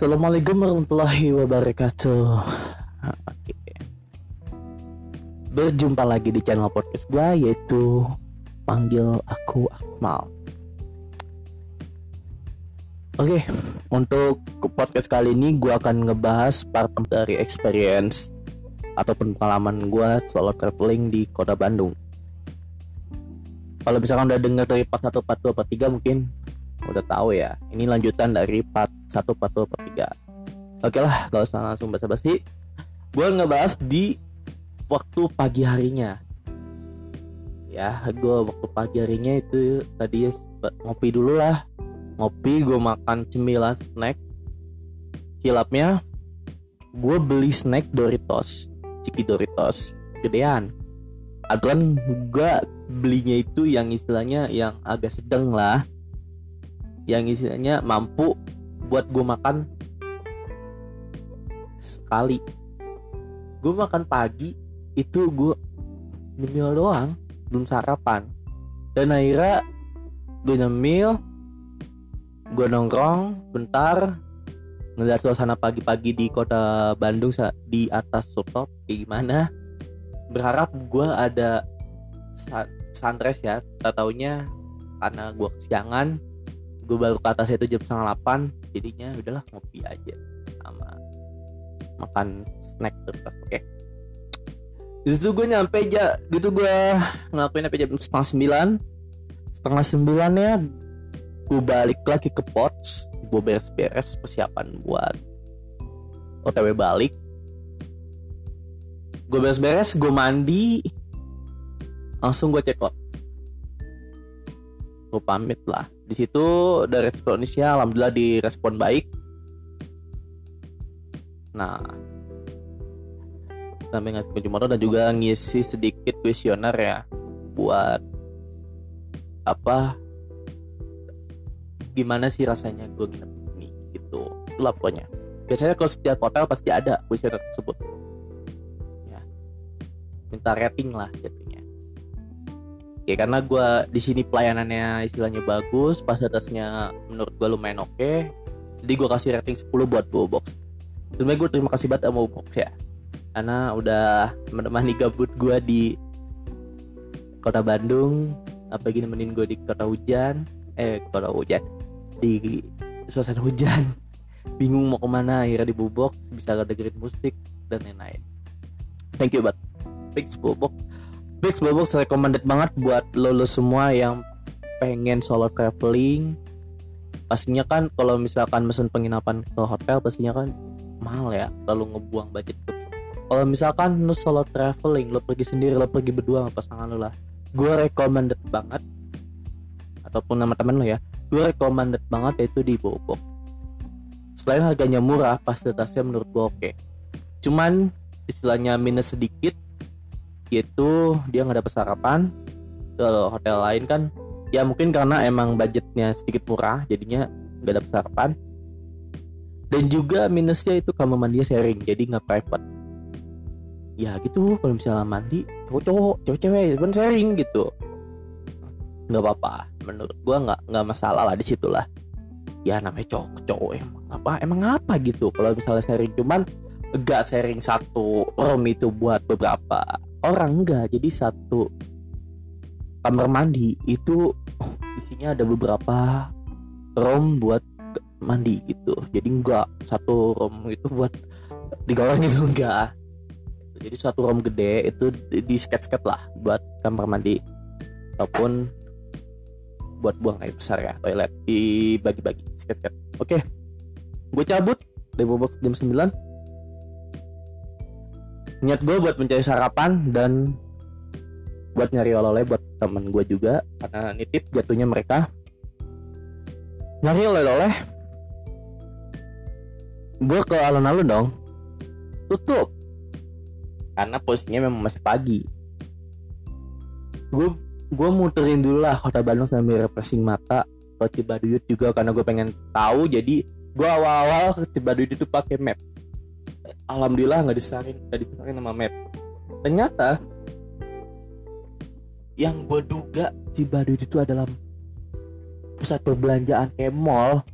Assalamualaikum warahmatullahi wabarakatuh. Oke. Berjumpa lagi di channel podcast gue yaitu panggil aku Akmal. Oke, untuk podcast kali ini gue akan ngebahas part dari experience ataupun pengalaman gue solo traveling di kota Bandung. Kalau misalkan udah dengar dari part 1, part 2, part 3 mungkin udah tahu ya. Ini lanjutan dari part 1 part 2 part 3 oke lah gak usah langsung basa-basi. Gue ngebahas di waktu pagi harinya. Ya gue waktu pagi harinya itu tadi ngopi dulu lah. Ngopi gue makan cemilan snack. Hilapnya gue beli snack Doritos. Ciki Doritos. Gedean. Aturan gue belinya itu yang istilahnya yang agak sedang lah yang istilahnya mampu buat gue makan sekali. Gue makan pagi itu gue nyemil doang belum sarapan. Dan akhirnya gue nyemil gue nongkrong bentar ngeliat suasana pagi-pagi di kota Bandung di atas rooftop kayak gimana. Berharap gue ada sunrise ya tak taunya karena gue kesiangan gue baru ke atas itu jam setengah delapan jadinya udahlah ngopi aja sama makan snack terus oke? Okay? itu gue nyampe aja gitu gue ngelakuin apa jam setengah sembilan. Setengah sembilan ya gue balik lagi ke pots. Gue beres-beres persiapan buat otw balik. Gue beres-beres gue mandi. Langsung gue check out gue pamit lah di situ dari responnya alhamdulillah direspon baik. Nah sampai ngasih kunci motor dan juga ngisi sedikit kuesioner ya buat apa gimana sih rasanya gue nginep di sini gitu. Itulah pokoknya. Biasanya kalau setiap hotel pasti ada kuesioner tersebut. Ya. Minta rating lah gitu oke karena gue di sini pelayanannya istilahnya bagus fasilitasnya menurut gue lumayan oke jadi gue kasih rating 10 buat box. Sebenarnya gue terima kasih banget sama box ya karena udah menemani gabut gue di kota Bandung apalagi nemenin gue di kota hujan eh kota hujan di suasana hujan. Bingung mau ke mana akhirnya di box bisa dengerin musik dan lain-lain. Thank you banget thanks box Bix Bobox recommended banget buat lo, lo semua yang pengen solo traveling. Pastinya kan kalau misalkan mesen penginapan ke hotel pastinya kan mahal ya lalu ngebuang budget kalau misalkan lo solo traveling lo pergi sendiri lo pergi berdua sama pasangan lo lah. Gue recommended banget ataupun nama temen lo ya gue recommended banget yaitu di Bobox selain harganya murah fasilitasnya menurut gue oke. Cuman istilahnya minus sedikit yaitu dia nggak dapat sarapan ke hotel lain kan. Ya mungkin karena emang budgetnya sedikit murah jadinya nggak dapat sarapan. Dan juga minusnya itu kamar mandi sharing jadi nggak private. Ya gitu. Kalau misalnya mandi cowok-cowok cewek-cewek pun sharing gitu. Nggak apa-apa. Menurut gua nggak nggak masalah lah di situ lah. Ya namanya cowok cowok emang apa emang apa gitu. Kalau misalnya sharing cuman gak sharing satu room itu buat beberapa orang enggak. Jadi satu kamar mandi itu isinya ada beberapa room buat mandi gitu. Jadi enggak satu room itu buat tiga orang itu enggak. Jadi satu room gede itu di sket-sket lah buat kamar mandi. Ataupun buat buang air besar ya toilet. Dibagi-bagi sket-sket oke gue cabut. Demo box jam 9 niat gue buat mencari sarapan dan buat nyari oleh-oleh buat temen gue juga karena nitip jatuhnya mereka. Nyari oleh-oleh. Gue ke alun-alun dong. Tutup. Karena posisinya memang masih pagi. Gue gue muterin dulu lah kota Bandung sambil refreshing mata. Ke Cibaduyut juga karena gue pengen tahu. Jadi gue awal-awal ke Cibaduyut itu pakai maps alhamdulillah nggak disaring nggak disaring nama map ternyata yang gue duga Cibaduyut itu adalah pusat perbelanjaan kayak mall.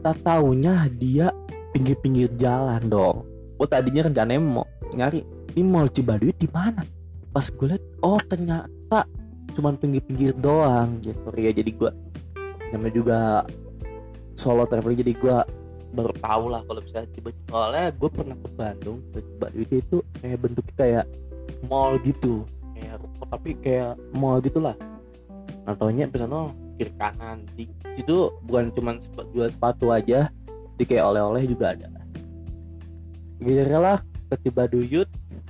Tak taunya dia pinggir-pinggir jalan dong. Gue tadinya rencananya mau nyari ini mall Cibaduyut di mana? Pas gue liat oh ternyata cuman pinggir-pinggir doang gitu. Ya jadi gue namanya juga solo traveling jadi gue baru tahu lah kalau bisa Cibaduyut soalnya gue pernah ke Bandung ke Cibaduyut itu kayak bentuk kayak mall gitu. Kayak tapi kayak mall gitulah nah taunya di sana kiri kanan. Di situ bukan cuma jual sepatu aja di kayak oleh-oleh juga ada. Gitu lah ke Cibaduyut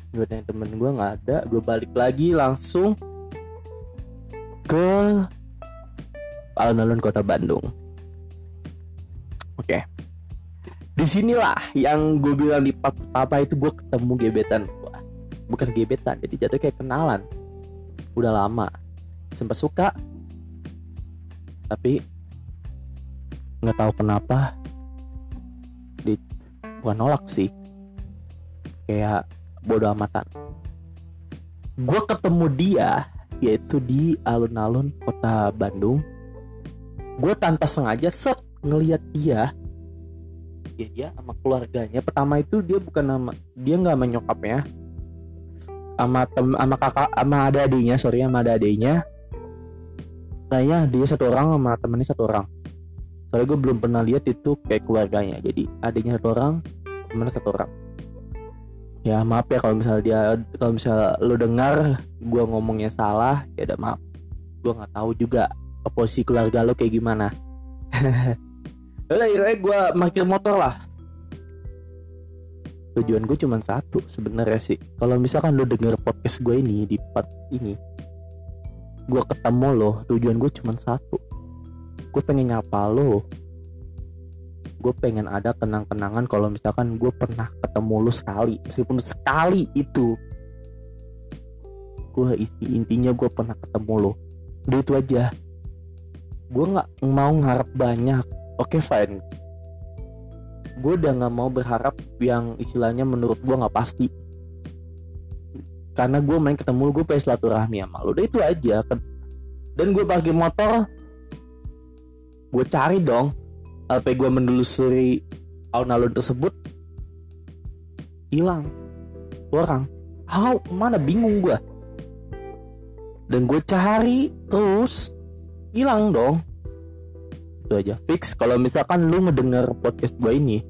gue tanya temen gue nggak ada gue balik lagi langsung ke alun-alun kota Bandung di sinilah yang gue bilang di part pertama itu gue ketemu gebetan gue bukan gebetan jadi jatuh kayak kenalan. Udah lama. Sempat suka. Tapi nggak tahu kenapa di bukan nolak sih. Kayak bodo amatan. Gue ketemu dia yaitu di alun-alun kota Bandung. Gue tanpa sengaja set ngelihat dia ya dia sama keluarganya. Pertama itu dia bukan nama dia nggak menyokapnya sama tem sama kakak sama ada adiknya sorry sama ada adiknya. Kayaknya dia satu orang sama temennya satu orang. Soalnya gue belum pernah lihat itu kayak keluarganya. Jadi adiknya satu orang temennya satu orang. Ya maaf ya kalau misalnya dia kalau misalnya lu dengar gue ngomongnya salah ya udah maaf. Gue nggak tahu juga posisi keluarga lo kayak gimana udah akhirnya gue parkir motor lah. Tujuan gue cuma satu sebenarnya sih. Kalau misalkan lo denger podcast gue ini di part ini gue ketemu lo tujuan gue cuma satu. Gue pengen nyapa lo. Gue pengen ada kenang-kenangan kalau misalkan gue pernah ketemu lu sekali. Meskipun sekali itu gue isi intinya gue pernah ketemu lo. Udah itu aja. Gue nggak mau ngarep banyak oke okay, fine. Gue udah nggak mau berharap yang istilahnya menurut gue nggak pasti. Karena gue main ketemu gue pengen silaturahmi sama lo udah itu aja. Dan gue parkir motor gue cari dong HP gue menelusuri alun-alun tersebut. Hilang. Orang. How? Mana? Bingung gue dan gue cari terus. Hilang dong itu aja. Fix kalau misalkan lu ngedenger podcast gue ini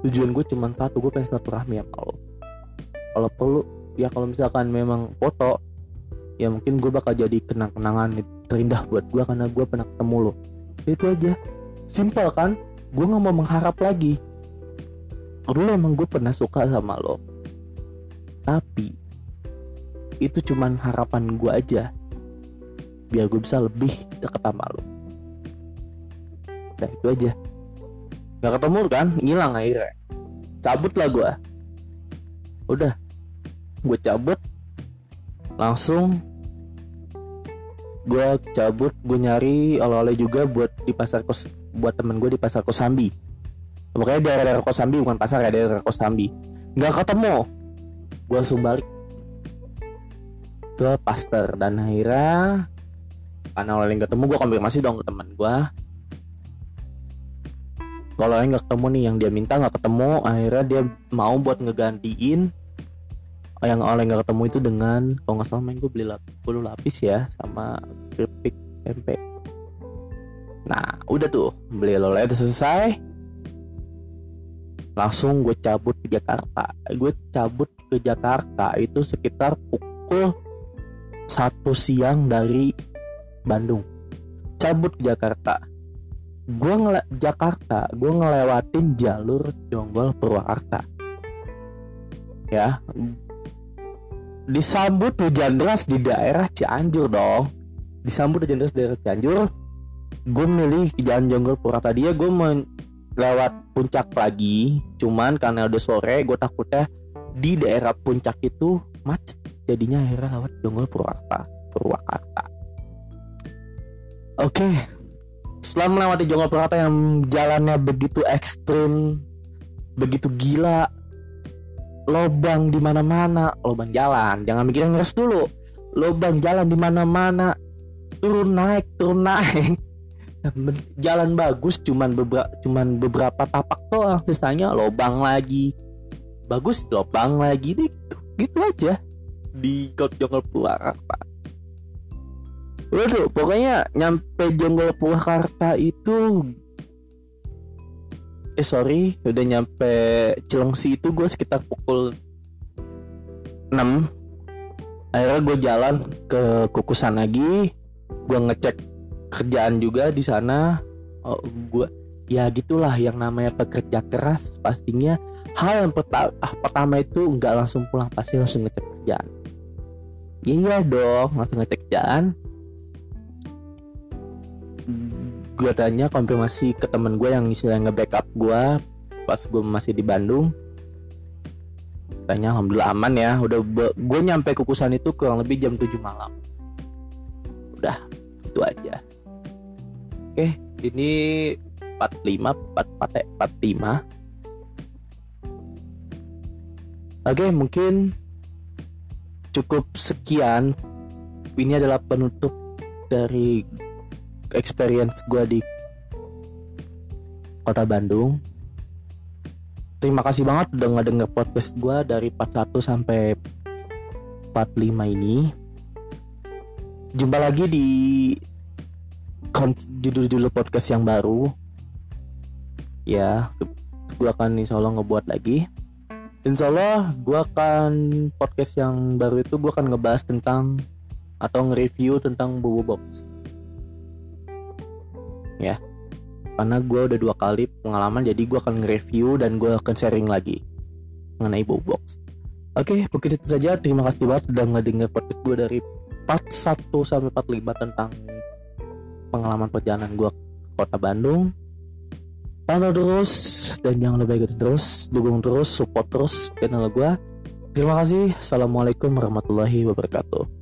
tujuan gue cuma satu gue pengen rahmi ya kalau kalau perlu. Ya kalau misalkan memang foto ya mungkin gue bakal jadi kenang-kenangan terindah buat gue karena gue pernah ketemu lo itu aja. Simpel kan? Gue nggak mau mengharap lagi. Dulu emang gue pernah suka sama lo. Tapi itu cuman harapan gue aja. Biar gue bisa lebih deket sama lo nah itu aja. Gak ketemu kan ngilang akhirnya. Cabut lah gue udah gue cabut. Langsung gue cabut gue nyari oleh-oleh juga buat di pasar kos buat temen gue di pasar Kosambi. Pokoknya di daerah Kosambi bukan pasar ya daerah Kosambi. Nggak ketemu. Gue langsung balik ke pastor dan akhirnya karena oleh ketemu gue konfirmasi dong ke teman gue kalau yang nggak ketemu nih yang dia minta nggak ketemu akhirnya dia mau buat ngegantiin yang oleh nggak ketemu itu dengan kalau nggak salah main gue beli lapis, bulu lapis ya sama keripik tempe. Nah udah tuh beli oleh udah selesai. Langsung gue cabut ke Jakarta. Gue cabut ke Jakarta itu sekitar pukul satu siang dari Bandung. Cabut ke Jakarta Gue ngele Jakarta Gue ngelewatin jalur Jonggol Purwakarta. Ya. Disambut hujan deras di daerah Cianjur dong. Disambut hujan deras di daerah Cianjur gue milih jalan jonggol Purata dia gue lewat puncak lagi cuman karena udah sore gue takutnya di daerah puncak itu macet. Jadinya akhirnya lewat jonggol Purwakarta Purwakarta. Oke. Setelah melewati jonggol Purwakarta yang jalannya begitu ekstrim begitu gila lobang di mana-mana lobang jalan. Jangan mikir ngeres dulu. Lobang jalan di mana-mana turun naik turun naik. Jalan bagus cuman beberapa cuman beberapa tapak doang sisanya. Lobang lagi. Bagus lobang lagi gitu. Gitu aja di Jonggol Waduh, pokoknya nyampe Jonggol Purwakarta itu eh sorry udah nyampe Cilengsi itu gue sekitar pukul 6 akhirnya gue jalan ke kukusan lagi gue ngecek kerjaan juga di sana. Oh, gue ya gitulah yang namanya pekerja keras pastinya. Hal yang peta ah, pertama itu nggak langsung pulang pasti langsung ngecek kerjaan. Iya dong langsung ngecek kerjaan gue tanya konfirmasi ke temen gue yang istilahnya nge-backup gue pas gue masih di Bandung. Tanya alhamdulillah aman ya. Udah gue nyampe kukusan itu kurang lebih jam 7 malam. Udah itu aja. Oke ini 45 45 oke mungkin cukup sekian. Ini adalah penutup dari experience gue di kota Bandung. Terima kasih banget udah ngedenger podcast gue dari part 1 sampai part 5 ini. Jumpa lagi di judul-judul podcast yang baru. Ya gue akan insya Allah ngebuat lagi. Insya Allah gue akan podcast yang baru itu gue akan ngebahas tentang atau nge-review tentang Bobo Box ya. Karena gue udah dua kali pengalaman jadi gue akan nge-review dan gue akan sharing lagi mengenai Box. Oke mungkin itu saja. Terima kasih banget udah ngedenger podcast gue dari part 1 sampai part 5 tentang pengalaman perjalanan gue ke kota Bandung. Pantau terus dan jangan lupa ikutin terus dukung terus support terus channel gue terima kasih. Assalamualaikum warahmatullahi wabarakatuh